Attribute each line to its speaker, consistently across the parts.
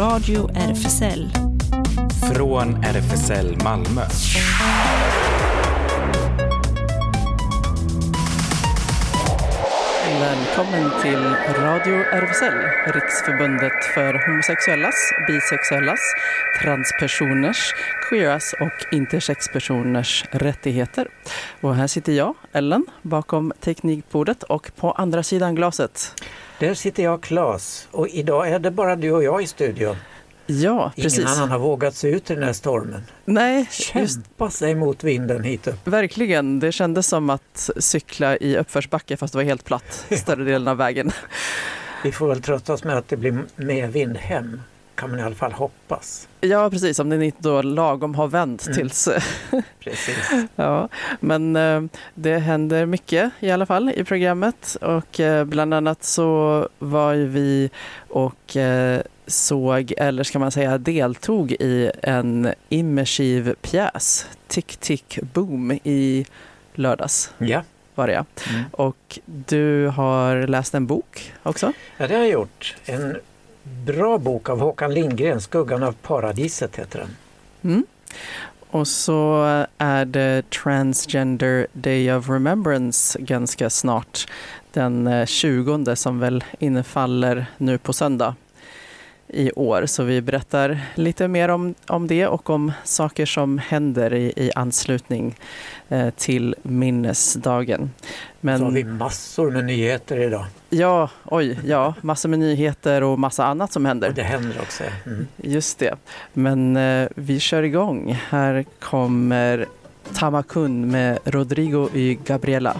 Speaker 1: Radio RFSL.
Speaker 2: Från RFSL Malmö.
Speaker 3: Välkommen till Radio RFSL, Riksförbundet för homosexuellas, bisexuellas, transpersoners, queeras och intersexpersoners rättigheter. Och här sitter jag, Ellen, bakom teknikbordet och på andra sidan glaset.
Speaker 4: Där sitter jag, Claes, och idag är det bara du och jag i studion.
Speaker 3: Ja, precis.
Speaker 4: Ingen annan har vågat sig ut i den här stormen.
Speaker 3: Nej, just
Speaker 4: Kämpa sig mot vinden hit upp.
Speaker 3: verkligen. Det kändes som att cykla i uppförsbacke fast det var helt platt större delen av vägen.
Speaker 4: Vi får väl trösta oss med att det blir mer vind hem, kan man i alla fall hoppas.
Speaker 3: Ja, precis. Om den inte då lagom har vänt
Speaker 4: Mm.
Speaker 3: tills
Speaker 4: Precis.
Speaker 3: Ja, men eh, det händer mycket i alla fall i programmet och eh, bland annat så var ju vi och eh, såg, eller ska man säga deltog i en immersiv pjäs, Tick Tick Boom, i lördags
Speaker 4: Ja.
Speaker 3: var det ja.
Speaker 4: Mm.
Speaker 3: Och du har läst en bok också?
Speaker 4: ja, det har jag gjort. En bra bok av Håkan Lindgren, Skuggan av paradiset heter den.
Speaker 3: Mm. Och så är det Transgender Day of Remembrance ganska snart. Den eh, 20 som väl infaller nu på söndag i år. Så vi berättar lite mer om, om det och om saker som händer i, i anslutning eh, till minnesdagen.
Speaker 4: Så har
Speaker 3: Men
Speaker 4: vi massor med nyheter idag.
Speaker 3: ja, oj, ja, massor med nyheter och massa annat som händer.
Speaker 4: Och det händer också. Mm.
Speaker 3: Just det. Men eh, vi kör igång. Här kommer Tamakun med Rodrigo y Gabriela.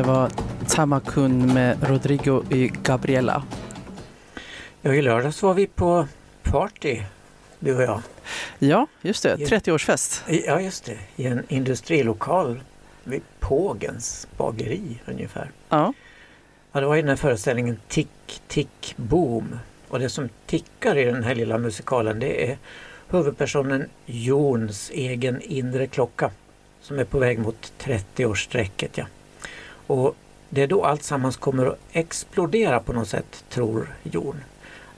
Speaker 3: Det var Tamakun med Rodrigo y Gabriela.
Speaker 4: Ja, I lördags var vi på party, du och jag.
Speaker 3: Ja, just det.
Speaker 4: Ja.
Speaker 3: 30-årsfest.
Speaker 4: I- Ja, just det. I en industrilokal vid Pågens bageri ungefär.
Speaker 3: Ja,
Speaker 4: Ja, det var i den här föreställningen Tick, tick, boom. Och det som tickar i den här lilla musikalen det är huvudpersonen Jons egen inre klocka som är på väg mot 30-årsstrecket. Ja. Och det är då allt sammans kommer att explodera på något sätt, tror Jon.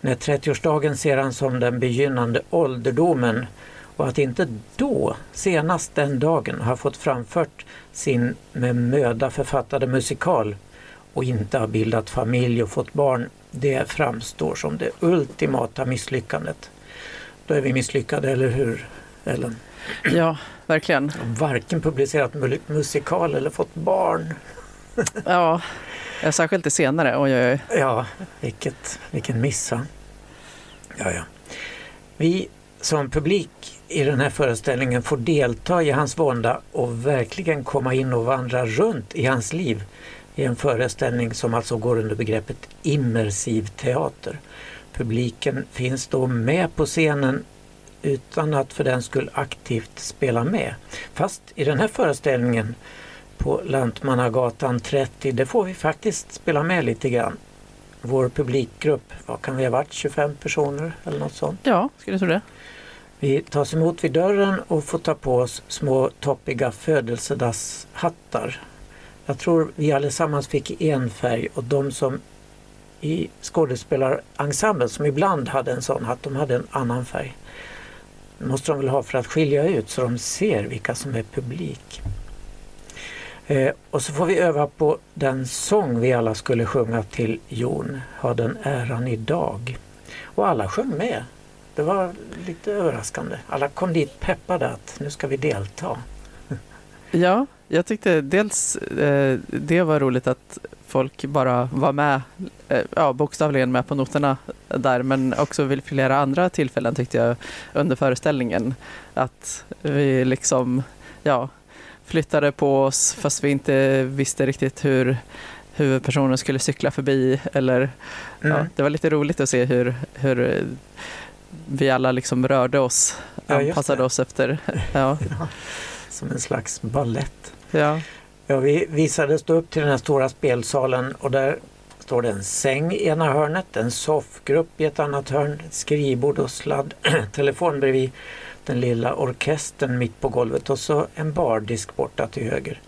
Speaker 4: När 30-årsdagen ser han som den begynnande ålderdomen och att inte då, senast den dagen, har fått framfört sin med möda författade musikal och inte har bildat familj och fått barn, det framstår som det ultimata misslyckandet. Då är vi misslyckade, eller hur Ellen?
Speaker 3: ja verkligen.
Speaker 4: Varken publicerat mu- musikal eller fått barn.
Speaker 3: Ja, eh, särskilt det senare. Oj, oj, oj.
Speaker 4: Ja, vilket, vilken miss va? Ja, ja. Vi som publik i den här föreställningen får delta i hans vånda och verkligen komma in och vandra runt i hans liv i en föreställning som alltså går under begreppet immersiv teater. Publiken finns då med på scenen utan att för den skull aktivt spela med. Fast i den här föreställningen på Lantmannagatan 30, det får vi faktiskt spela med lite grann. Vår publikgrupp, vad kan vi ha varit, 25 personer eller något sånt.
Speaker 3: Ja, skulle du tro det?
Speaker 4: Vi tas emot vid dörren och får ta på oss små toppiga födelsedagshattar. Jag tror vi allesammans fick en färg och de som i skådespelarensemblen som ibland hade en sån hatt, de hade en annan färg. Det måste de väl ha för att skilja ut så de ser vilka som är publik. Eh, och så får vi öva på den sång vi alla skulle sjunga till Jon, Ha den äran idag. Och alla sjöng med. Det var lite överraskande. Alla kom dit peppade att nu ska vi delta.
Speaker 3: Ja, jag tyckte dels eh, det var roligt att folk bara var med, eh, ja, bokstavligen med på noterna där, men också vid flera andra tillfällen tyckte jag under föreställningen att vi liksom, ja, flyttade på oss fast vi inte visste riktigt hur huvudpersonen skulle cykla förbi eller
Speaker 4: Mm.
Speaker 3: ja, det var lite roligt att se hur, hur vi alla liksom rörde oss,
Speaker 4: Ja,
Speaker 3: anpassade oss efter, ja,
Speaker 4: Som en slags ballett.
Speaker 3: ja,
Speaker 4: Ja, vi visades då upp till den här stora spelsalen och där står det en säng i ena hörnet, en soffgrupp i ett annat hörn, ett skrivbord och sladd, telefon bredvid, den lilla orkestern mitt på golvet och så en bardisk borta till höger.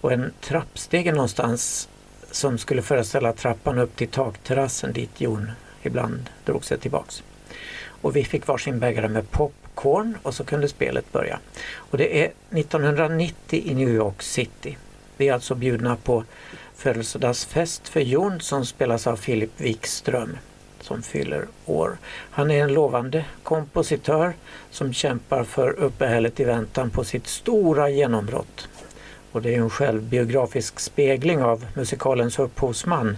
Speaker 4: Och en trappstege någonstans som skulle föreställa trappan upp till takterrassen dit Jon ibland drog sig tillbaks. Och vi fick varsin bägare med popcorn och så kunde spelet börja. Och det är 1990 i New York City. Vi är alltså bjudna på födelsedagsfest för Jon som spelas av Philip Wikström som fyller år. Han är en lovande kompositör som kämpar för uppehället i väntan på sitt stora genombrott. Och det är en självbiografisk spegling av musikalens upphovsman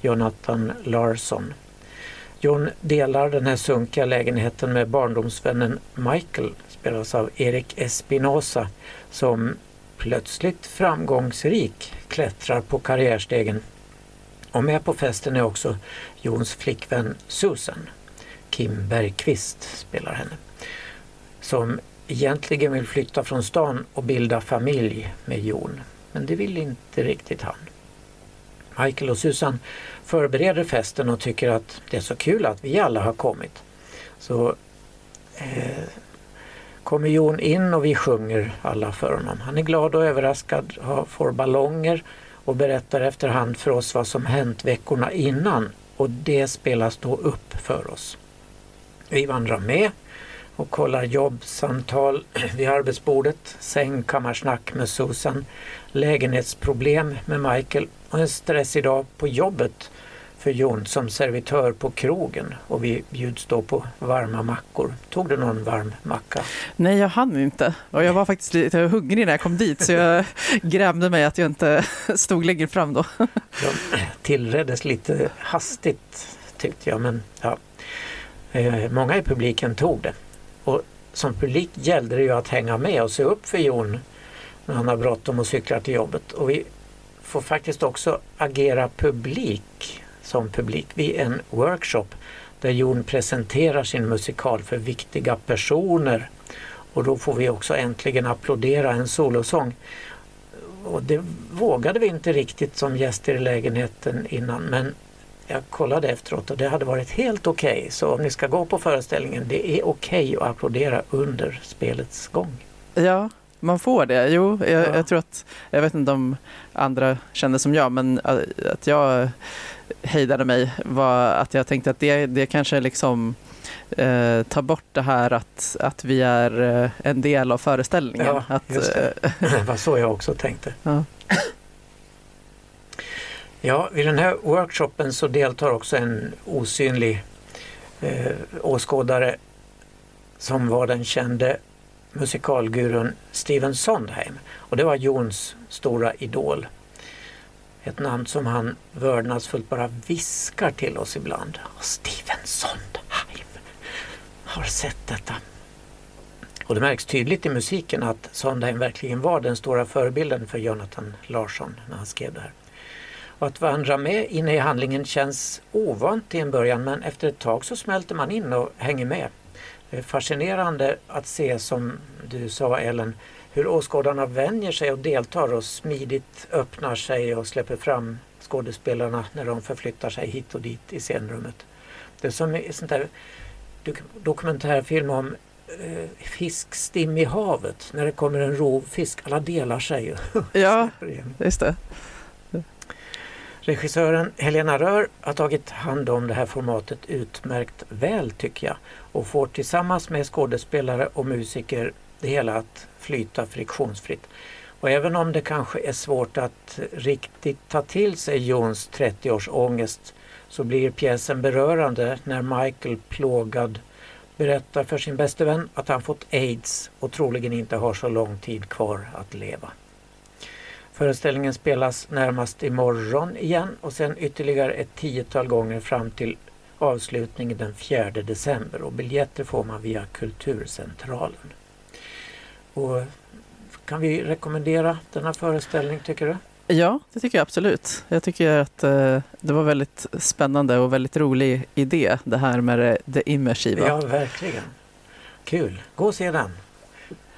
Speaker 4: Jonathan Larsson. John delar den här sunkiga lägenheten med barndomsvännen Michael, spelas av Erik Espinosa, som plötsligt framgångsrik klättrar på karriärstegen. Och med på festen är också Jons flickvän Susan. Kim Bergqvist spelar henne. Som egentligen vill flytta från stan och bilda familj med Jon. Men det vill inte riktigt han. Michael och Susan förbereder festen och tycker att det är så kul att vi alla har kommit. Så eh, kommer Jon in och vi sjunger alla för honom. Han är glad och överraskad, får ballonger och berättar efterhand för oss vad som hänt veckorna innan och det spelas då upp för oss. Vi vandrar med och kollar jobbsamtal vid arbetsbordet, sängkammarsnack med Susan, lägenhetsproblem med Michael och en stressig dag på jobbet för Jon som servitör på krogen och vi bjuds då på varma mackor. Tog du någon varm macka?
Speaker 3: Nej, jag hann inte. Och jag var faktiskt lite hungrig när jag kom dit så jag grämde mig att jag inte stod längre fram då.
Speaker 4: De tillreddes lite hastigt tyckte jag, men ja. Eh, många i publiken tog det. Och som publik gällde det ju att hänga med och se upp för Jon när han har bråttom och cyklar till jobbet. Och vi får faktiskt också agera publik som publik vid en workshop där Jon presenterar sin musikal för viktiga personer. Och då får vi också äntligen applådera en solosång. Och det vågade vi inte riktigt som gäster i lägenheten innan men jag kollade efteråt och det hade varit helt okej. Okay. Så om ni ska gå på föreställningen, det är okej okay att applådera under spelets gång.
Speaker 3: Ja, man får det. Jo, jag, ja. jag, tror att, jag vet inte om andra kände som jag, men att jag hejdade mig var att jag tänkte att det, det kanske liksom eh, tar bort det här att, att vi är eh, en del av föreställningen.
Speaker 4: Ja,
Speaker 3: att,
Speaker 4: just det. Eh, det var så jag också tänkte.
Speaker 3: Ja.
Speaker 4: Ja, vid den här workshopen så deltar också en osynlig eh, åskådare som var den kände musikalgurun Steven Sondheim. Och det var Jons stora idol. Ett namn som han vördnadsfullt bara viskar till oss ibland. Steven Sondheim har sett detta. Och det märks tydligt i musiken att Sondheim verkligen var den stora förebilden för Jonathan Larsson när han skrev det här. Och att vandra med inne i handlingen känns ovant i en början men efter ett tag så smälter man in och hänger med. Det är fascinerande att se som du sa Ellen hur åskådarna vänjer sig och deltar och smidigt öppnar sig och släpper fram skådespelarna när de förflyttar sig hit och dit i scenrummet. Det är som en sån där dokumentärfilm om eh, fiskstim i havet. När det kommer en rovfisk, alla delar sig.
Speaker 3: ja, just det.
Speaker 4: Regissören Helena Rör har tagit hand om det här formatet utmärkt väl tycker jag och får tillsammans med skådespelare och musiker det hela att flyta friktionsfritt. Och även om det kanske är svårt att riktigt ta till sig Jons 30-års ångest så blir pjäsen berörande när Michael plågad berättar för sin bäste vän att han fått aids och troligen inte har så lång tid kvar att leva. Föreställningen spelas närmast imorgon igen och sen ytterligare ett tiotal gånger fram till avslutningen den 4 december och biljetter får man via Kulturcentralen. Och kan vi rekommendera denna föreställning tycker du?
Speaker 3: Ja, det tycker jag absolut. Jag tycker att eh, det var väldigt spännande och väldigt rolig idé det här med det, det immersiva.
Speaker 4: Ja, verkligen. Kul. Gå och se den.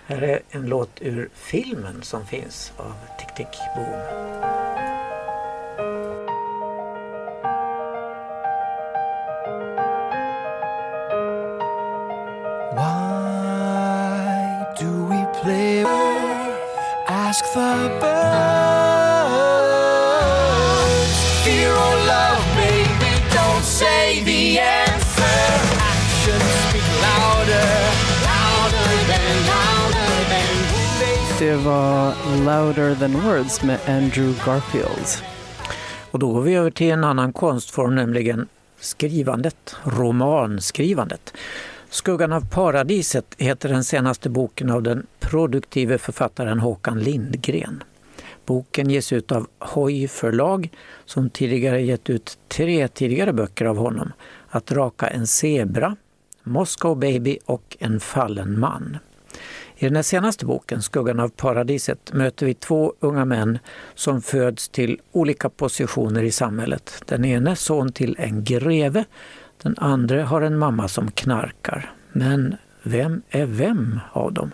Speaker 4: Här är en låt ur filmen som finns av Tick Tick Boom.
Speaker 1: Ask the birds. Fear or love, baby, don't say the answer. Actions speak louder, louder than, louder than.
Speaker 3: Det var Louder than Words med Andrew Garfield.
Speaker 4: Och då går vi över till en annan konstform, nämligen skrivandet, romanskrivandet. Skuggan av paradiset heter den senaste boken av den produktive författaren Håkan Lindgren. Boken ges ut av Hoj förlag som tidigare gett ut tre tidigare böcker av honom. Att raka en zebra, Moscow Baby och En fallen man. I den här senaste boken, Skuggan av paradiset, möter vi två unga män som föds till olika positioner i samhället. Den ene son till en greve, den andra har en mamma som knarkar. Men vem är vem av dem?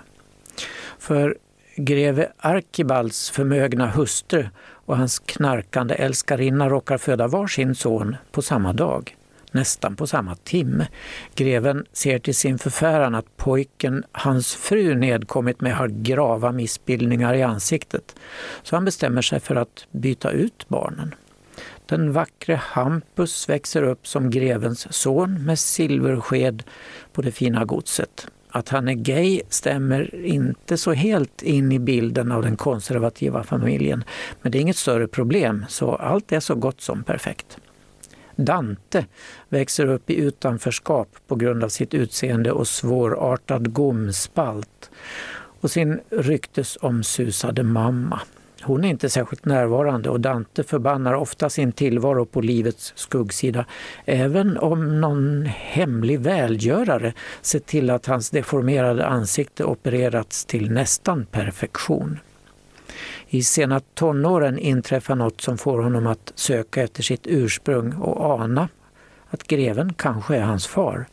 Speaker 4: För greve Arkibalds förmögna hustru och hans knarkande älskarinna råkar föda var sin son på samma dag, nästan på samma timme. Greven ser till sin förfäran att pojken hans fru nedkommit med har grava missbildningar i ansiktet, så han bestämmer sig för att byta ut barnen. Den vackre Hampus växer upp som grevens son med silversked på det fina godset. Att han är gay stämmer inte så helt in i bilden av den konservativa familjen. Men det är inget större problem, så allt är så gott som perfekt. Dante växer upp i utanförskap på grund av sitt utseende och svårartad gomspalt och sin ryktesomsusade mamma. Hon är inte särskilt närvarande och Dante förbannar ofta sin tillvaro på livets skuggsida, även om någon hemlig välgörare sett till att hans deformerade ansikte opererats till nästan perfektion. I sena tonåren inträffar något som får honom att söka efter sitt ursprung och ana att greven kanske är hans far.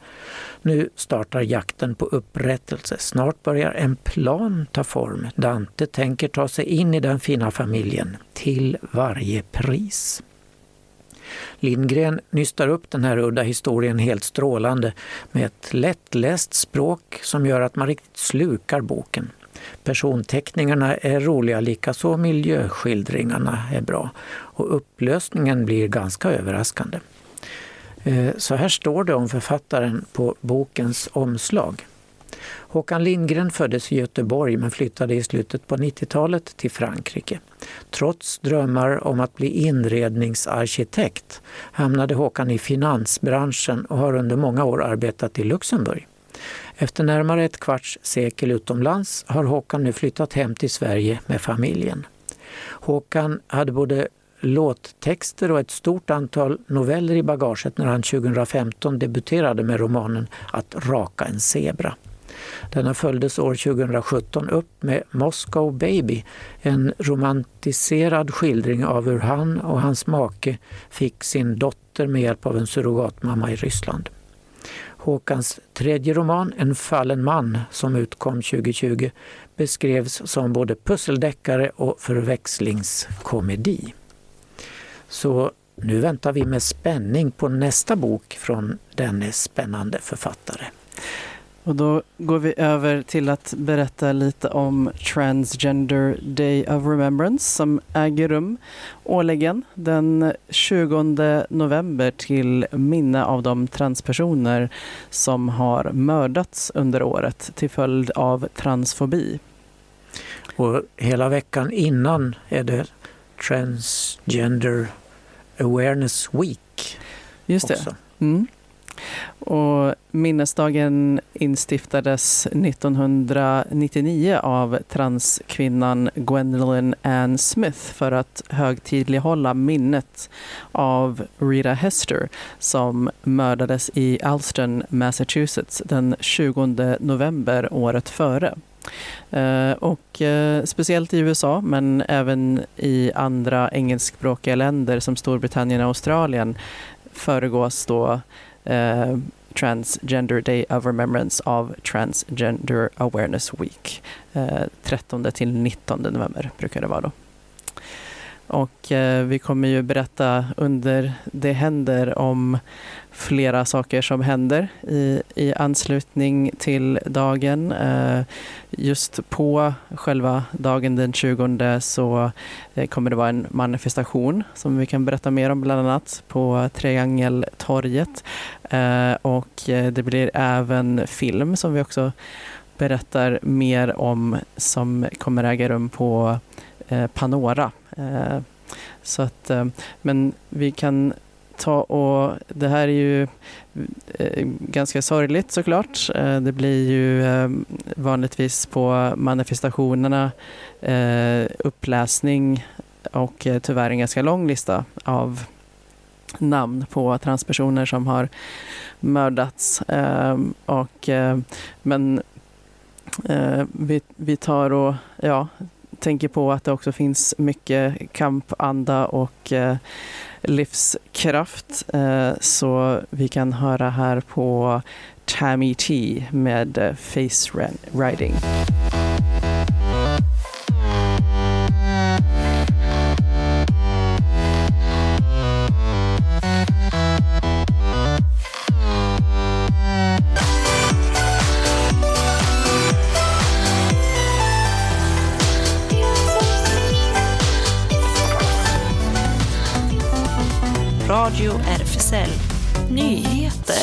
Speaker 4: Nu startar jakten på upprättelse. Snart börjar en plan ta form. Dante tänker ta sig in i den fina familjen till varje pris. Lindgren nystar upp den här udda historien helt strålande med ett lättläst språk som gör att man riktigt slukar boken. Personteckningarna är roliga, likaså miljöskildringarna är bra. Och upplösningen blir ganska överraskande. Eh, så här står det om författaren på bokens omslag. Håkan Lindgren föddes i Göteborg men flyttade i slutet på 90-talet till Frankrike. Trots drömmar om att bli inredningsarkitekt hamnade Håkan i finansbranschen och har under många år arbetat i Luxemburg. Efter närmare ett kvarts sekel utomlands har Håkan nu flyttat hem till Sverige med familjen. Håkan hade både låttexter och ett stort antal noveller i bagaget när han 2015 debuterade med romanen Att raka en zebra. Denna följdes år 2017 upp med Moscow Baby, en romantiserad skildring av hur han och hans make fick sin dotter med hjälp av en surrogatmamma i Ryssland. Håkans tredje roman, En fallen man, som utkom 2020, beskrevs som både pusseldeckare och förväxlingskomedi. Så nu väntar vi med spänning på nästa bok från denne spännande författare.
Speaker 3: Och då går vi över till att berätta lite om Transgender Day of Remembrance som äger rum årligen den 20 november till minne av de transpersoner som har mördats under året till följd av transfobi.
Speaker 4: Och hela veckan innan är det Transgender Awareness Week.
Speaker 3: Just det.
Speaker 4: Också.
Speaker 3: Mm. Och minnesdagen instiftades 1999 av transkvinnan Gwendolyn Ann Smith för att högtidlighålla minnet av Rita Hester som mördades i Alston, Massachusetts den 20 november året före. Eh, och eh, speciellt i USA, men även i andra engelskspråkiga länder som Storbritannien och Australien föregås då eh, Transgender Day of Remembrance av Transgender Awareness Week. Eh, 13 till 19 november brukar det vara då. Och eh, vi kommer ju berätta under Det händer om flera saker som händer i, i anslutning till dagen. Eh, just på själva dagen den 20 så eh, kommer det vara en manifestation som vi kan berätta mer om bland annat på Triangeltorget. Eh, och eh, det blir även film som vi också berättar mer om som kommer äga rum på eh, Panora. Eh, så att, eh, men vi kan ta och det här är ju eh, ganska sorgligt såklart. Det blir ju vanligtvis på manifestationerna uppläsning och tyvärr en ganska lång lista av namn på transpersoner som har mördats. Och, men vi, tar och ja, tänker på att det också finns mycket kampanda och eh, livskraft. Eh, så vi kan höra här på Tammy T med eh, Face Riding.
Speaker 5: Radio RFSL Nyheter.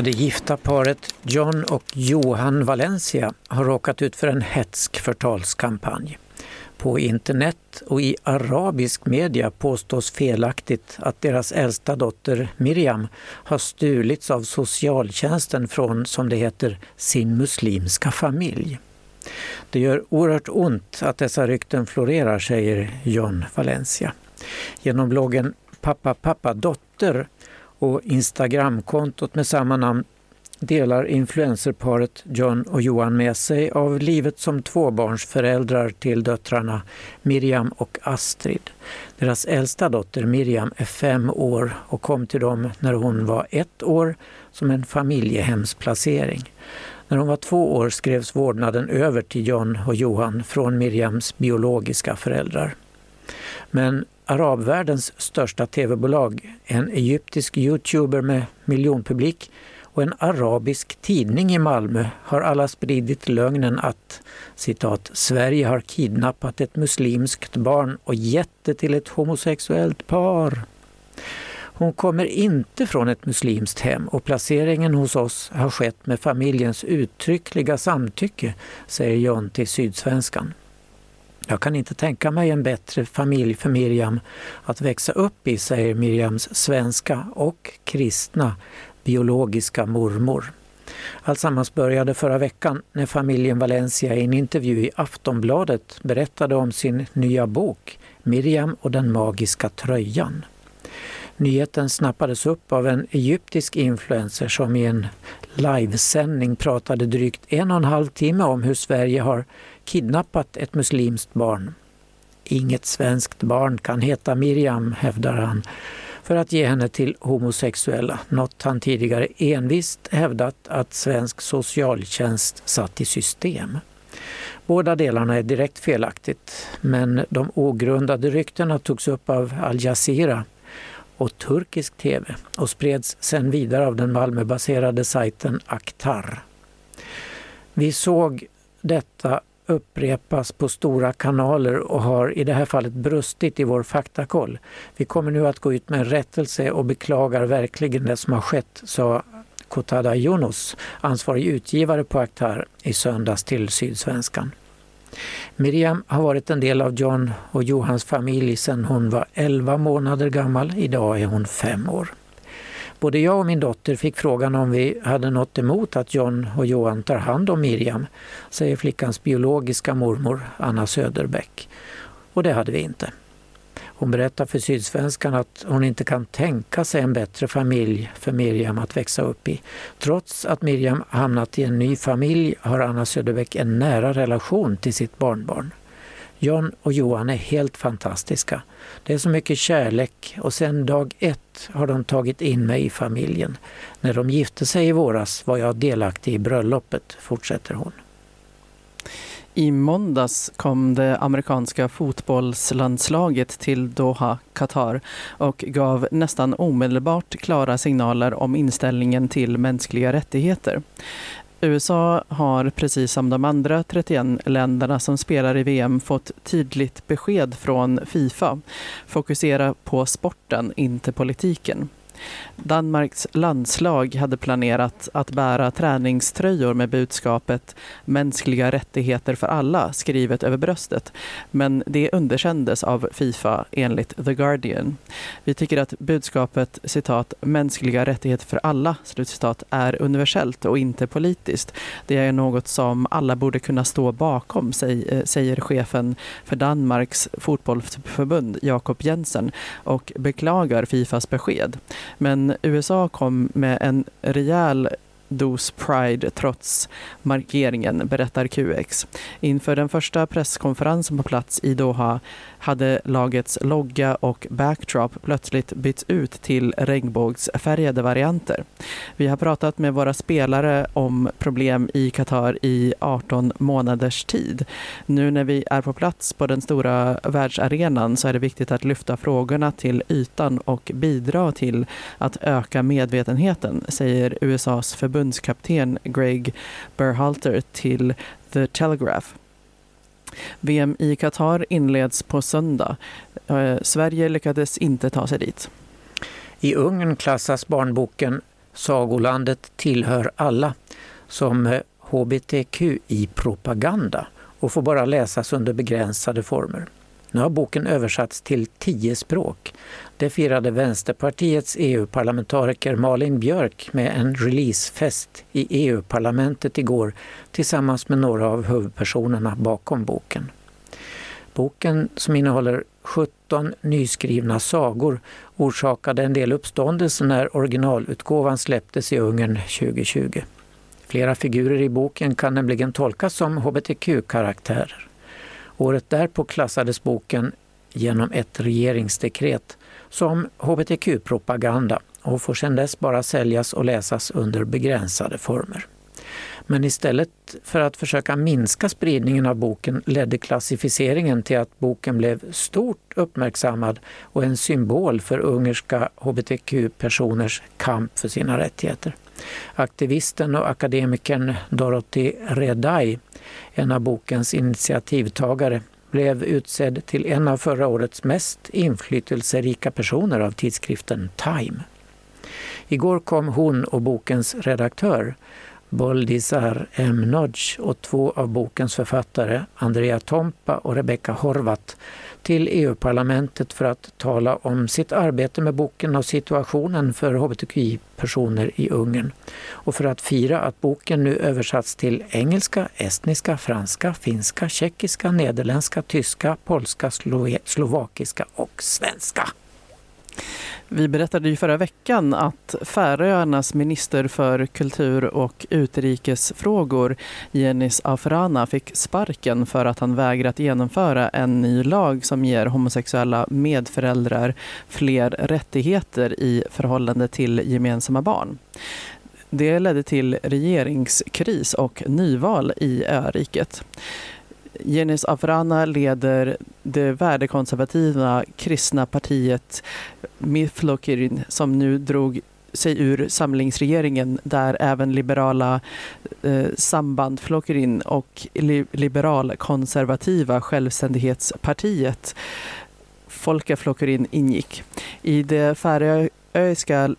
Speaker 4: Det gifta paret John och Johan Valencia har råkat ut för en hetsk förtalskampanj. På internet och i arabisk media påstås felaktigt att deras äldsta dotter Miriam har stulits av socialtjänsten från, som det heter, sin muslimska familj. Det gör oerhört ont att dessa rykten florerar, säger John Valencia. Genom bloggen Pappa pappa dotter och Instagramkontot med samma namn delar influencerparet John och Johan med sig av livet som tvåbarnsföräldrar till döttrarna Miriam och Astrid. Deras äldsta dotter Miriam är fem år och kom till dem när hon var ett år som en familjehemsplacering. När hon var två år skrevs vårdnaden över till John och Johan från Miriams biologiska föräldrar. Men arabvärldens största tv-bolag, en egyptisk youtuber med miljonpublik och en arabisk tidning i Malmö har alla spridit lögnen att citat, Sverige har kidnappat ett muslimskt barn och gett det till ett homosexuellt par. Hon kommer inte från ett muslimskt hem och placeringen hos oss har skett med familjens uttryckliga samtycke, säger John till Sydsvenskan. Jag kan inte tänka mig en bättre familj för Miriam att växa upp i, säger Miriams svenska och kristna biologiska mormor. Alltsammans började förra veckan när familjen Valencia i en intervju i Aftonbladet berättade om sin nya bok Miriam och den magiska tröjan. Nyheten snappades upp av en egyptisk influencer som i en livesändning pratade drygt en och en halv timme om hur Sverige har kidnappat ett muslimskt barn. Inget svenskt barn kan heta Miriam, hävdar han, för att ge henne till homosexuella, något han tidigare envist hävdat att svensk socialtjänst satt i system. Båda delarna är direkt felaktigt, men de ogrundade ryktena togs upp av Al Jazeera och turkisk tv och spreds sen vidare av den Malmöbaserade sajten Aktar. Vi såg detta upprepas på stora kanaler och har i det här fallet brustit i vår faktakoll. Vi kommer nu att gå ut med en rättelse och beklagar verkligen det som har skett, sa Kotada Yunus, ansvarig utgivare på Aktar, i söndags till Sydsvenskan. Miriam har varit en del av John och Johans familj sedan hon var 11 månader gammal. Idag är hon 5 år. Både jag och min dotter fick frågan om vi hade något emot att John och Johan tar hand om Miriam, säger flickans biologiska mormor Anna Söderbäck. Och det hade vi inte. Hon berättar för Sydsvenskan att hon inte kan tänka sig en bättre familj för Miriam att växa upp i. Trots att Miriam hamnat i en ny familj har Anna Söderbäck en nära relation till sitt barnbarn. John och Johan är helt fantastiska. Det är så mycket kärlek och sen dag ett har de tagit in mig i familjen. När de gifte sig i våras var jag delaktig i bröllopet, fortsätter hon.
Speaker 3: I måndags kom det amerikanska fotbollslandslaget till Doha, Qatar och gav nästan omedelbart klara signaler om inställningen till mänskliga rättigheter. USA har precis som de andra 31 länderna som spelar i VM fått tydligt besked från Fifa. Fokusera på sporten, inte politiken. Danmarks landslag hade planerat att bära träningströjor med budskapet “Mänskliga rättigheter för alla” skrivet över bröstet. Men det underkändes av Fifa enligt The Guardian. Vi tycker att budskapet citat “mänskliga rättigheter för alla” slutcitat, är universellt och inte politiskt. Det är något som alla borde kunna stå bakom, eh, säger chefen för Danmarks fotbollsförbund Jakob Jensen och beklagar Fifas besked. Men USA kom med en rejäl dos Pride trots markeringen, berättar QX. Inför den första presskonferensen på plats i Doha hade lagets logga och backdrop plötsligt bytts ut till regnbågsfärgade varianter. Vi har pratat med våra spelare om problem i Qatar i 18 månaders tid. Nu när vi är på plats på den stora världsarenan så är det viktigt att lyfta frågorna till ytan och bidra till att öka medvetenheten, säger USAs förbundskapten Greg Berhalter till The Telegraph. VM i Qatar inleds på söndag. Eh, Sverige lyckades inte ta sig dit.
Speaker 4: I Ungern klassas barnboken Sagolandet tillhör alla som eh, hbtqi-propaganda och får bara läsas under begränsade former. Nu har boken översatts till tio språk. Det firade Vänsterpartiets EU-parlamentariker Malin Björk med en releasefest i EU-parlamentet igår tillsammans med några av huvudpersonerna bakom boken. Boken, som innehåller 17 nyskrivna sagor, orsakade en del uppståndelse när originalutgåvan släpptes i Ungern 2020. Flera figurer i boken kan nämligen tolkas som hbtq-karaktärer. Året därpå klassades boken genom ett regeringsdekret som hbtq-propaganda och får sedan dess bara säljas och läsas under begränsade former. Men istället för att försöka minska spridningen av boken ledde klassificeringen till att boken blev stort uppmärksammad och en symbol för ungerska hbtq-personers kamp för sina rättigheter. Aktivisten och akademikern Dorothy Redai, en av bokens initiativtagare, blev utsedd till en av förra årets mest inflytelserika personer av tidskriften Time. Igår kom hon och bokens redaktör Boldizar M. Nodge och två av bokens författare, Andrea Tompa och Rebecca Horvath till EU-parlamentet för att tala om sitt arbete med boken och situationen för hbtqi-personer i Ungern och för att fira att boken nu översatts till engelska, estniska, franska, finska, tjeckiska, nederländska, tyska, polska, slovakiska och svenska.
Speaker 3: Vi berättade ju förra veckan att Färöarnas minister för kultur och utrikesfrågor, Jenis Afrana, fick sparken för att han vägrat genomföra en ny lag som ger homosexuella medföräldrar fler rättigheter i förhållande till gemensamma barn. Det ledde till regeringskris och nyval i öriket. Jenis Afrana leder det värdekonservativa kristna partiet Miflokirin som nu drog sig ur samlingsregeringen där även liberala eh, samband Flokirin och li, liberalkonservativa självständighetspartiet Folkaflokirin ingick. I det färöiska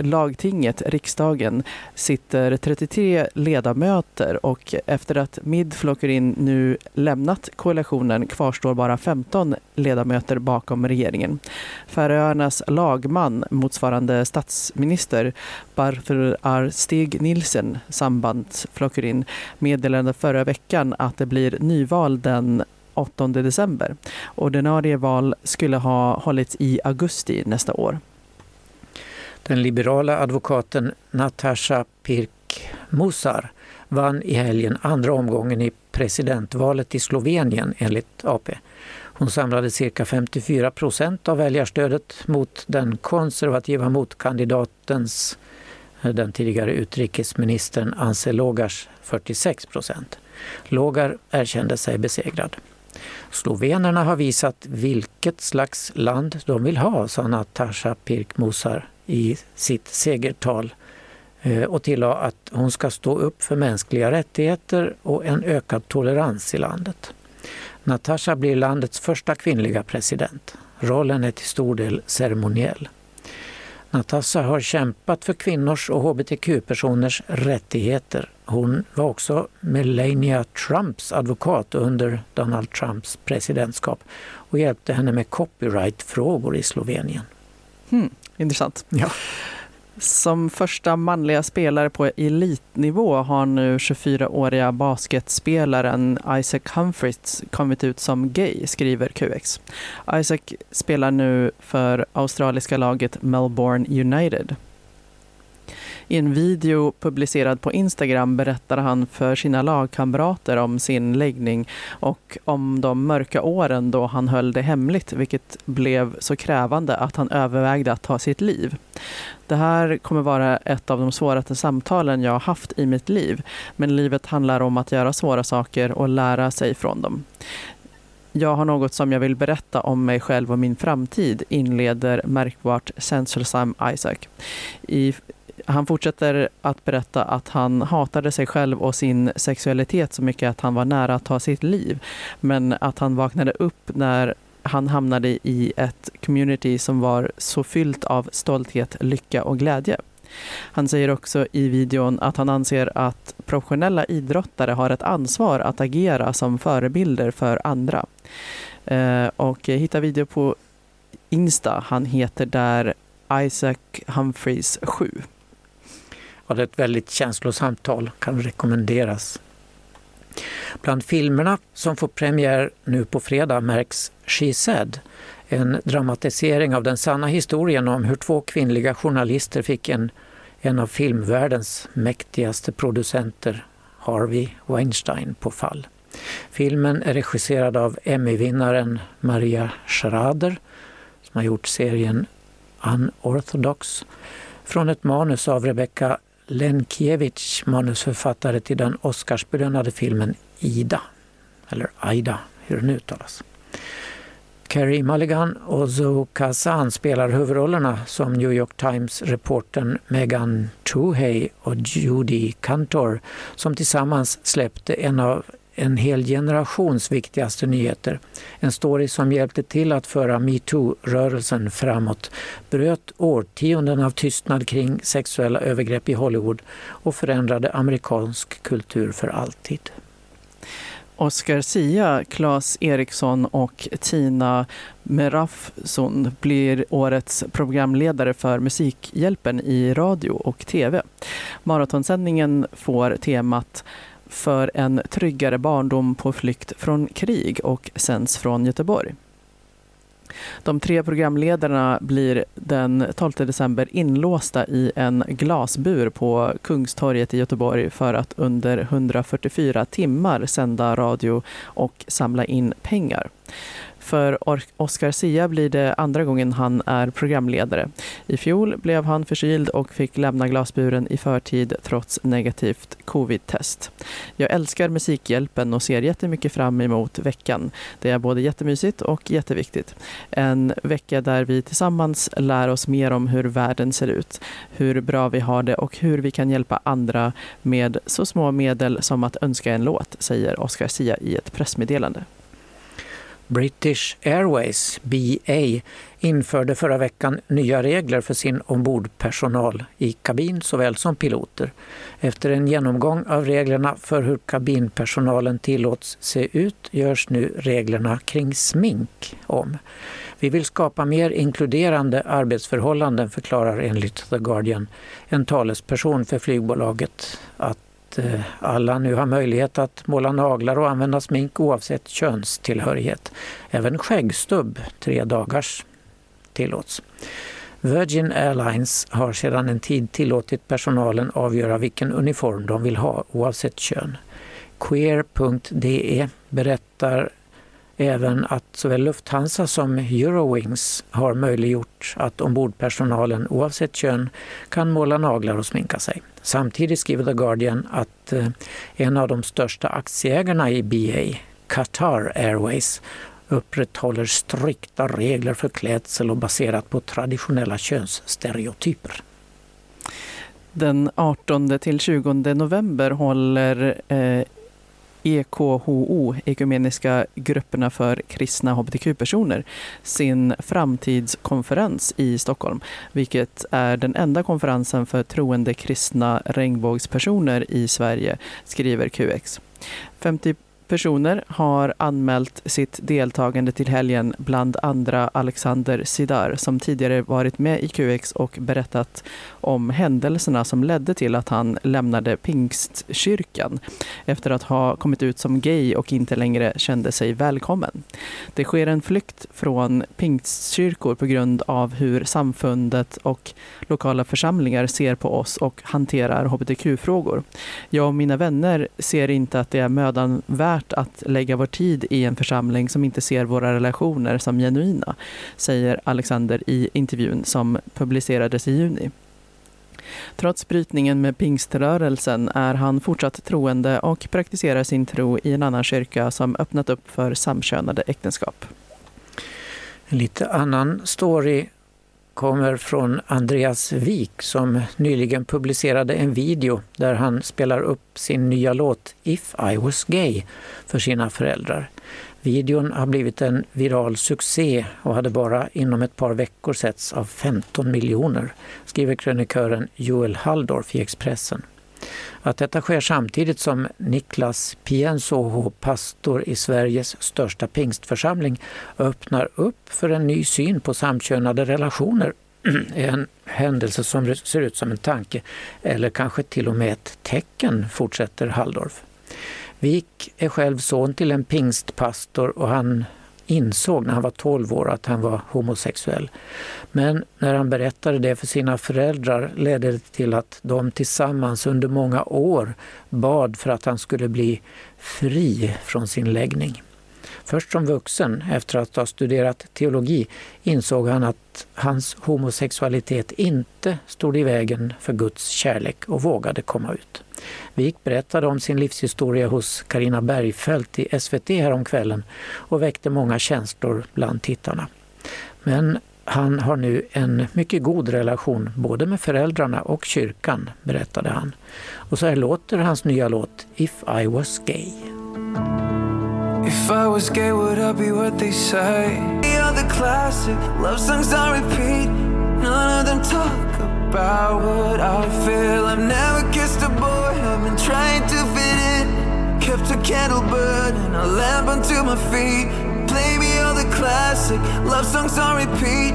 Speaker 3: lagtinget, riksdagen, sitter 33 ledamöter och efter att Midflockerin nu lämnat koalitionen kvarstår bara 15 ledamöter bakom regeringen. Färöarnas lagman, motsvarande statsminister Barthur R. Stig Nielsen, sambandsflockerin, meddelade förra veckan att det blir nyval den 8 december. Ordinarie val skulle ha hållits i augusti nästa år.
Speaker 4: Den liberala advokaten Natasha Pirk Musar vann i helgen andra omgången i presidentvalet i Slovenien enligt AP. Hon samlade cirka 54 procent av väljarstödet mot den konservativa motkandidatens, eh, den tidigare utrikesministern Anse Logars 46 procent. Logar erkände sig besegrad. Slovenerna har visat vilket slags land de vill ha, sa Natasha Pirk-Musar i sitt segertal eh, och tillade att hon ska stå upp för mänskliga rättigheter och en ökad tolerans i landet. Natasha blir landets första kvinnliga president. Rollen är till stor del ceremoniell. Natasha har kämpat för kvinnors och hbtq-personers rättigheter. Hon var också Melania Trumps advokat under Donald Trumps presidentskap och hjälpte henne med copyrightfrågor i Slovenien.
Speaker 3: Hmm, intressant.
Speaker 4: Ja.
Speaker 3: Som första manliga spelare på elitnivå har nu 24-åriga basketspelaren Isaac Humphries kommit ut som gay, skriver QX. Isaac spelar nu för australiska laget Melbourne United. I en video publicerad på Instagram berättar han för sina lagkamrater om sin läggning och om de mörka åren då han höll det hemligt, vilket blev så krävande att han övervägde att ta sitt liv. Det här kommer vara ett av de svåraste samtalen jag har haft i mitt liv, men livet handlar om att göra svåra saker och lära sig från dem. Jag har något som jag vill berätta om mig själv och min framtid, inleder märkbart Sensorsam Isaac. I han fortsätter att berätta att han hatade sig själv och sin sexualitet så mycket att han var nära att ta sitt liv. Men att han vaknade upp när han hamnade i ett community som var så fyllt av stolthet, lycka och glädje. Han säger också i videon att han anser att professionella idrottare har ett ansvar att agera som förebilder för andra. Eh, och hitta video på Insta. Han heter där Isaac Humphreys 7
Speaker 4: var det ett väldigt känslosamt tal, kan rekommenderas. Bland filmerna som får premiär nu på fredag märks She Said, en dramatisering av den sanna historien om hur två kvinnliga journalister fick en, en av filmvärldens mäktigaste producenter, Harvey Weinstein, på fall. Filmen är regisserad av Emmy-vinnaren Maria Schrader som har gjort serien Unorthodox från ett manus av Rebecca Lenkiewicz, manusförfattare till den Oscarsbelönade filmen Ida, eller Aida, hur den uttalas. Carrie Mulligan och Zoe Kazan spelar huvudrollerna som New York Times-reportern Megan Toohey och Judy Cantor som tillsammans släppte en av en hel generations viktigaste nyheter. En story som hjälpte till att föra metoo-rörelsen framåt, bröt årtionden av tystnad kring sexuella övergrepp i Hollywood och förändrade amerikansk kultur för alltid.
Speaker 3: Oscar Sia, Claes Eriksson och Tina Merafsson blir årets programledare för Musikhjälpen i radio och tv. Maratonsändningen får temat för en tryggare barndom på flykt från krig och sänds från Göteborg. De tre programledarna blir den 12 december inlåsta i en glasbur på Kungstorget i Göteborg för att under 144 timmar sända radio och samla in pengar. För Oscar Sia blir det andra gången han är programledare. I fjol blev han förkyld och fick lämna glasburen i förtid trots negativt covid-test. Jag älskar Musikhjälpen och ser jättemycket fram emot veckan. Det är både jättemysigt och jätteviktigt. En vecka där vi tillsammans lär oss mer om hur världen ser ut, hur bra vi har det och hur vi kan hjälpa andra med så små medel som att önska en låt, säger Oscar Sia i ett pressmeddelande.
Speaker 4: British Airways, BA, införde förra veckan nya regler för sin ombordpersonal i kabin såväl som piloter. Efter en genomgång av reglerna för hur kabinpersonalen tillåts se ut görs nu reglerna kring smink om. Vi vill skapa mer inkluderande arbetsförhållanden, förklarar enligt The Guardian en talesperson för flygbolaget att Eh, alla nu har möjlighet att måla naglar och använda smink oavsett könstillhörighet. Även skäggstubb, tre dagars, tillåts. Virgin Airlines har sedan en tid tillåtit personalen avgöra vilken uniform de vill ha oavsett kön. Queer.de berättar även att såväl Lufthansa som Eurowings har möjliggjort att ombordpersonalen oavsett kön kan måla naglar och sminka sig. Samtidigt skriver The Guardian att eh, en av de största aktieägarna i BA, Qatar Airways, upprätthåller strikta regler för klädsel och baserat på traditionella könsstereotyper.
Speaker 3: Den 18 till 20 november håller eh, EKHO, Ekumeniska grupperna för kristna hbtq-personer, sin framtidskonferens i Stockholm, vilket är den enda konferensen för troende kristna regnbågspersoner i Sverige, skriver QX. 50 personer har anmält sitt deltagande till helgen, bland andra Alexander Sidar som tidigare varit med i QX och berättat om händelserna som ledde till att han lämnade Pingstkyrkan efter att ha kommit ut som gay och inte längre kände sig välkommen. Det sker en flykt från pingstkyrkor på grund av hur samfundet och lokala församlingar ser på oss och hanterar hbtq-frågor. Jag och mina vänner ser inte att det är mödan värt att lägga vår tid i en församling som inte ser våra relationer som genuina, säger Alexander i intervjun som publicerades i juni. Trots brytningen med pingströrelsen är han fortsatt troende och praktiserar sin tro i en annan kyrka som öppnat upp för samkönade äktenskap.
Speaker 4: En lite annan story kommer från Andreas Wik som nyligen publicerade en video där han spelar upp sin nya låt If I was gay för sina föräldrar. Videon har blivit en viral succé och hade bara inom ett par veckor setts av 15 miljoner, skriver krönikören Joel Halldorf i Expressen. Att detta sker samtidigt som Niklas Piensoho, pastor i Sveriges största pingstförsamling, öppnar upp för en ny syn på samkönade relationer är en händelse som ser ut som en tanke eller kanske till och med ett tecken, fortsätter Halldorf. Wik är själv son till en pingstpastor och han insåg när han var 12 år att han var homosexuell. Men när han berättade det för sina föräldrar ledde det till att de tillsammans under många år bad för att han skulle bli fri från sin läggning. Först som vuxen, efter att ha studerat teologi, insåg han att hans homosexualitet inte stod i vägen för Guds kärlek och vågade komma ut. Wik berättade om sin livshistoria hos Karina Bergfeldt i SVT häromkvällen och väckte många känslor bland tittarna. Men han har nu en mycket god relation både med föräldrarna och kyrkan, berättade han. Och så här låter hans nya låt If I was gay.
Speaker 1: If I was gay, would I be what they say? The other classic love songs on repeat. None of them talk about what I feel. I've never kissed a boy, I've been trying to fit in. Kept a candle burning, a lamp unto my feet. Play me all the classic love songs on repeat.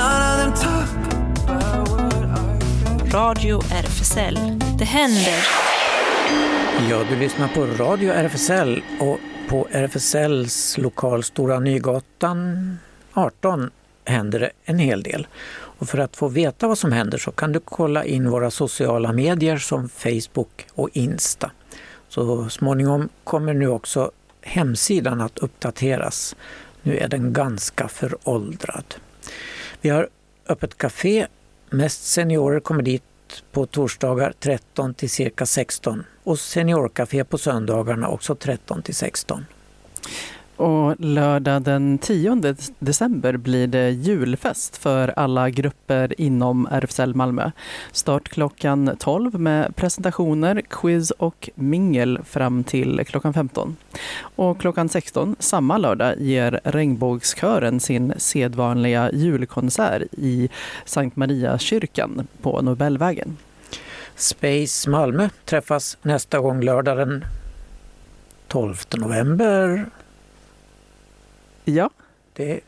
Speaker 1: None of them talk about what I feel.
Speaker 5: Radio RFSL. Det händer.
Speaker 4: Ja, du lyssnar på Radio RFSL och på RFSLs lokal Stora Nygatan 18 händer det en hel del. Och för att få veta vad som händer så kan du kolla in våra sociala medier som Facebook och Insta. Så småningom kommer nu också hemsidan att uppdateras. Nu är den ganska föråldrad. Vi har öppet café. Mest seniorer kommer dit på torsdagar 13 till cirka 16 och seniorkafé på söndagarna också 13 till 16.
Speaker 3: Och lördag den 10 december blir det julfest för alla grupper inom RFSL Malmö. Start klockan 12 med presentationer, quiz och mingel fram till klockan 15. Och klockan 16 samma lördag ger Regnbågskören sin sedvanliga julkonsert i Sankt Maria kyrkan på Nobelvägen.
Speaker 4: Space Malmö träffas nästa gång lördag den 12 november.
Speaker 3: Ja,
Speaker 4: Det,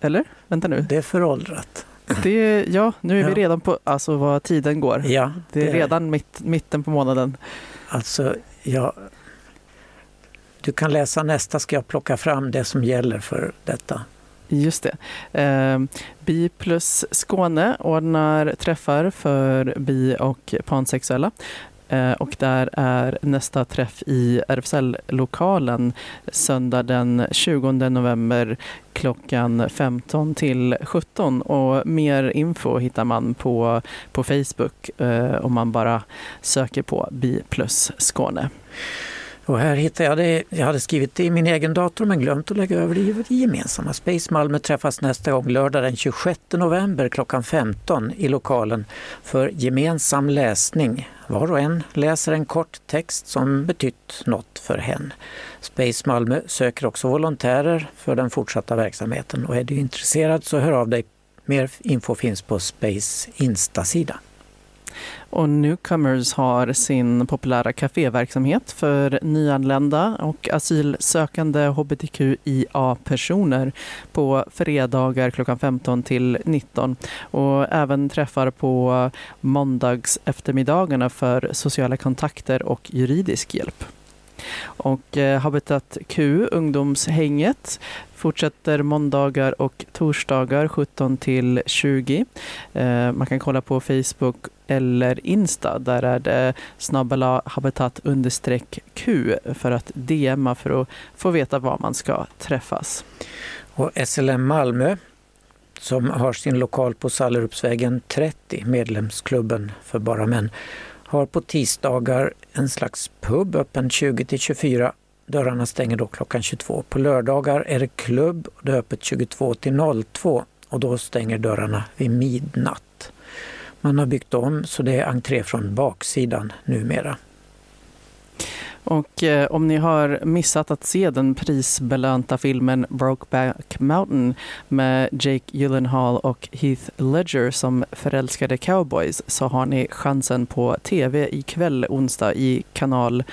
Speaker 3: eller? Vänta nu.
Speaker 4: det är föråldrat.
Speaker 3: Det, ja, nu är vi
Speaker 4: Ja.
Speaker 3: redan på alltså, vad tiden går.
Speaker 4: Ja,
Speaker 3: Det är redan mitt, mitten på månaden.
Speaker 4: Alltså, ja, du kan läsa nästa ska jag plocka fram det som gäller för detta.
Speaker 3: Just det. Eh, Bi plus Skåne ordnar träffar för bi och pansexuella. Eh, och där är nästa träff i RFSL-lokalen söndag den 20 november klockan 15 till 17. Och mer info hittar man på, på Facebook eh, om man bara söker på Bi plus Skåne.
Speaker 4: Och här hittade jag det. Jag hade skrivit det i min egen dator men glömt att lägga över det i det gemensamma. Space Malmö träffas nästa gång lördag den 26 november klockan 15 i lokalen för gemensam läsning. Var och en läser en kort text som betytt något för hen. Space Malmö söker också volontärer för den fortsatta verksamheten och är du intresserad så hör av dig. Mer info finns på Space Insta-sida.
Speaker 3: Och Newcomers har sin populära kaféverksamhet för nyanlända och asylsökande hbtqia-personer på fredagar klockan 15 till 19 och även träffar på måndags eftermiddagarna för sociala kontakter och juridisk hjälp. Och eh, Habitat Q, ungdomshänget, fortsätter måndagar och torsdagar 17 till 20. Eh, man kan kolla på Facebook eller Insta. Där är det snabbala habitat understreck Q för att DMa för att få veta var man ska träffas.
Speaker 4: Och SLM Malmö som har sin lokal på Sallerupsvägen 30, medlemsklubben för bara män, har på tisdagar en slags pub öppen 20 till 24. Dörrarna stänger då klockan 22. På lördagar är det klubb och det är öppet 22 till 02 och då stänger dörrarna vid midnatt. Man har byggt om så det är entré från baksidan numera.
Speaker 3: Och eh, om ni har missat att se den prisbelönta filmen Brokeback Mountain med Jake Gyllenhaal och Heath Ledger som förälskade cowboys så har ni chansen på tv ikväll onsdag i kanal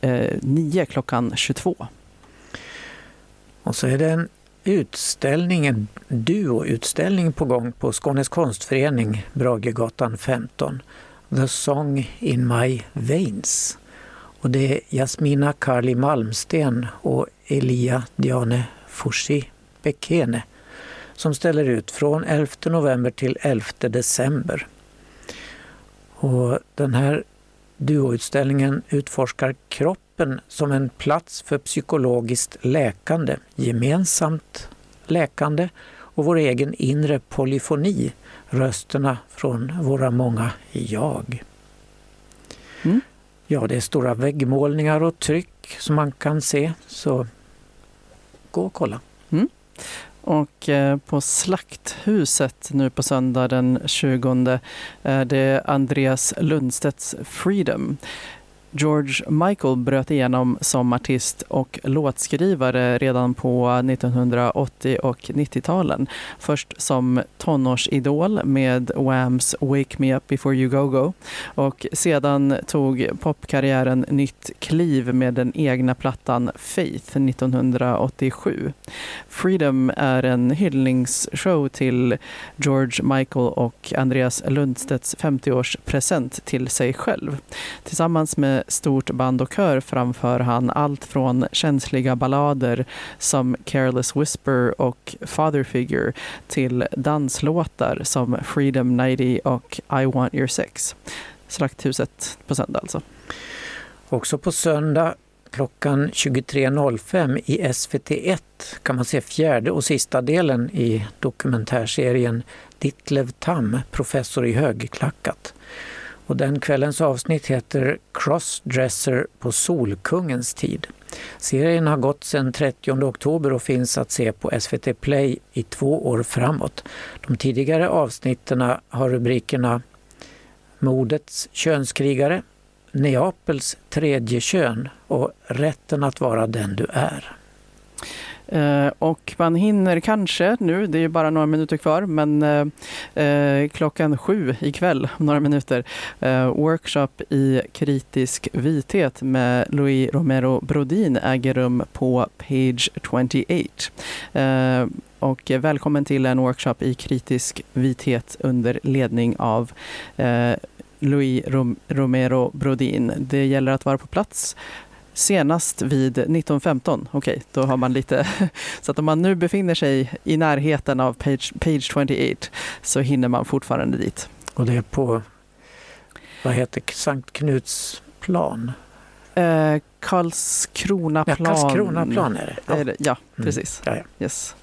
Speaker 3: eh, 9 klockan 22.
Speaker 4: Och så är det en utställning, en duoutställning på gång på Skånes konstförening, Bragegatan 15. The Song in My Veins. Och det är Jasmina Karli Malmsten och Elia Diane Forsi Bekene som ställer ut från 11 november till 11 december. Och den här duoutställningen utforskar kroppen som en plats för psykologiskt läkande, gemensamt läkande och vår egen inre polyfoni, rösterna från våra många jag. Mm. Ja, det är stora väggmålningar och tryck som man kan se, så gå och kolla. Mm.
Speaker 3: Och eh, på Slakthuset nu på söndag den 20 eh, är det Andreas Lundstedts Freedom. George Michael bröt igenom som artist och låtskrivare redan på 1980 och 90-talen. Först som tonårsidol med Whams Wake Me Up Before You Go Go och sedan tog popkarriären nytt kliv med den egna plattan Faith 1987. Freedom är en hyllningsshow till George Michael och Andreas Lundstedts 50-årspresent till sig själv. Tillsammans med stort band och kör framför han allt från känsliga ballader som Careless Whisper och Father Figure till danslåtar som Freedom 90 och I Want Your Sex. Slakthuset på söndag alltså.
Speaker 4: Också på söndag klockan 23.05 i SVT1 kan man se fjärde och sista delen i dokumentärserien Ditlev Tam, professor i högklackat. Och den kvällens avsnitt heter Crossdresser på Solkungens tid. Serien har gått sedan 30 oktober och finns att se på SVT Play i två år framåt. De tidigare avsnitten har rubrikerna Modets könskrigare, Neapels tredje kön och Rätten att vara den du är.
Speaker 3: Eh, och man hinner kanske nu, det är bara några minuter kvar, men eh, eh, klockan sju ikväll, några minuter, workshop i kritisk vithet med Louis Romero Brodin äger rum på Page 28. och välkommen till en workshop i kritisk vithet under ledning av Louis Romero Brodin. Det gäller att vara på plats senast vid 1915. Okej, då har man lite... Så att om man nu befinner sig i närheten av page, page 28 så hinner man fortfarande dit.
Speaker 4: Och det är på, vad heter Sankt Knutsplan?
Speaker 3: Eh, Karlskronaplan.
Speaker 4: Ja, Karlskronaplan är det.
Speaker 3: Ja, är det. ja
Speaker 4: Mm.
Speaker 3: precis.
Speaker 4: Ja, ja.
Speaker 3: Yes.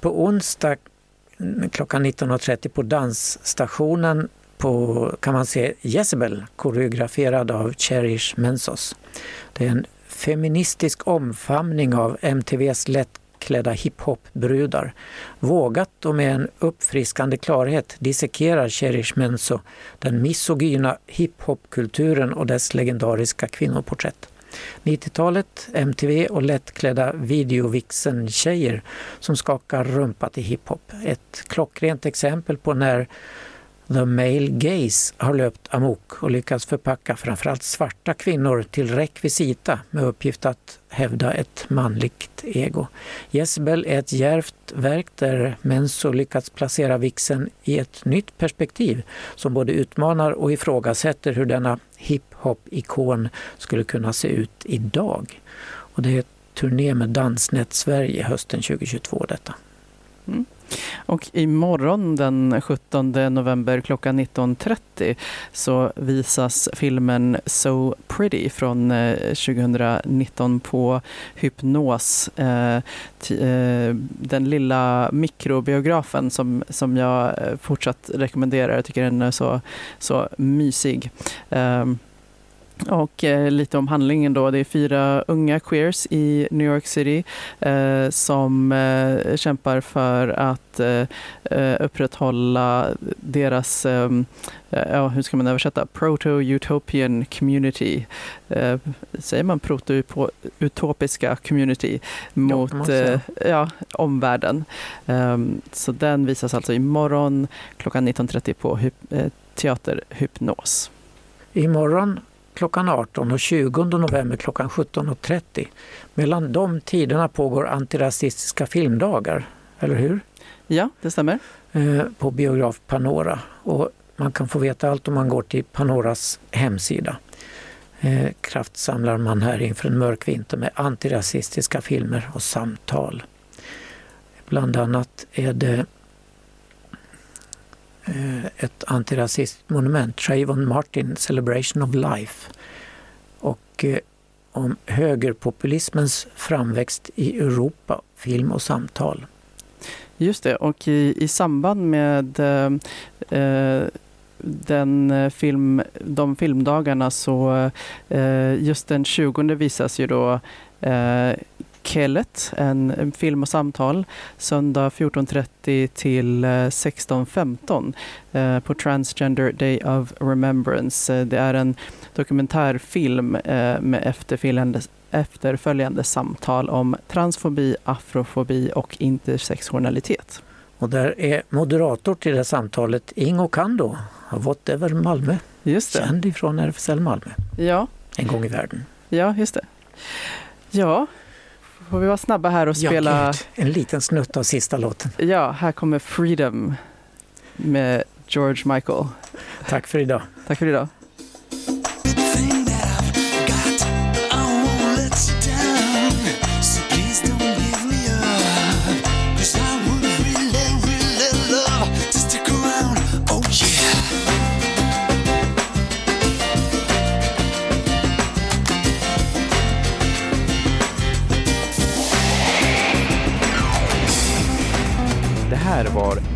Speaker 4: På onsdag mm, klockan 19.30 på dansstationen på, kan man se Jezebel koreograferad av Cherish Mensos. Det är en feministisk omfamning av MTVs lättklädda hiphop-brudar. Vågat och med en uppfriskande klarhet dissekerar Cherish Menso den misogyna hiphopkulturen och dess legendariska kvinnoporträtt. 90-talet, MTV och lättklädda videovixen-tjejer som skakar rumpa till hiphop. Ett klockrent exempel på när the male gaze har löpt amok och lyckats förpacka framförallt svarta kvinnor till rekvisita med uppgift att hävda ett manligt ego. Jezebel är ett djärvt verk där Menso lyckats placera vixen i ett nytt perspektiv som både utmanar och ifrågasätter hur denna hiphop-ikon skulle kunna se ut idag. Och det är turné med Dansnät Sverige hösten 2022 detta. Mm.
Speaker 3: Och imorgon den 17 november klockan 19.30 så visas filmen So Pretty från eh, 2019 på Hypnos. Eh, eh, den lilla mikrobiografen som, som jag fortsatt rekommenderar. Jag tycker den är så, så mysig. Ehm, Ehm, och eh, lite om handlingen då. Det är fyra unga queers i New York City eh, som eh, kämpar för att eh, eh, upprätthålla deras, eh, ja, hur ska man översätta, proto-utopian community. Eh, säger man proto-utopiska community mot ja, omvärlden. Ehm, så den visas alltså imorgon klockan 19.30 på hyp- eh, Teater Hypnos.
Speaker 4: Imorgon klockan 18 och 20 november klockan 17.30. Mellan de tiderna pågår antirasistiska filmdagar, eller hur?
Speaker 3: Ja, det stämmer.
Speaker 4: Eh, på biograf Panora. Och man kan få veta allt om man går till Panoras hemsida. Eh, kraftsamlar man här inför en mörk vinter med antirasistiska filmer och samtal. Bland annat är det Eh, ett antirasistmonument, Trayvon Martin Celebration of Life. Och eh, om högerpopulismens framväxt i Europa, film och samtal.
Speaker 3: Just det, och i, i samband med eh, eh den film, de filmdagarna så eh, just den 20 visas ju då eh, Kellet, en, en film och samtal, söndag 14.30 till eh, 16.15 eh, på Transgender Day of Remembrance. Eh, Det är en dokumentärfilm eh, med efterföljande, efterföljande samtal om transfobi, afrofobi och intersektionalitet.
Speaker 4: Och där är moderator till det här samtalet Ingo Kando Whatever Malmö,
Speaker 3: Just det.
Speaker 4: känd ifrån RFSL Malmö
Speaker 3: Ja,
Speaker 4: en gång i världen.
Speaker 3: ja just det. Ja, får vi vara snabba här och spela...
Speaker 4: Ja, en liten snutt av sista låten.
Speaker 3: Ja, här kommer Freedom med George Michael.
Speaker 4: Tack för idag.
Speaker 3: Tack för idag.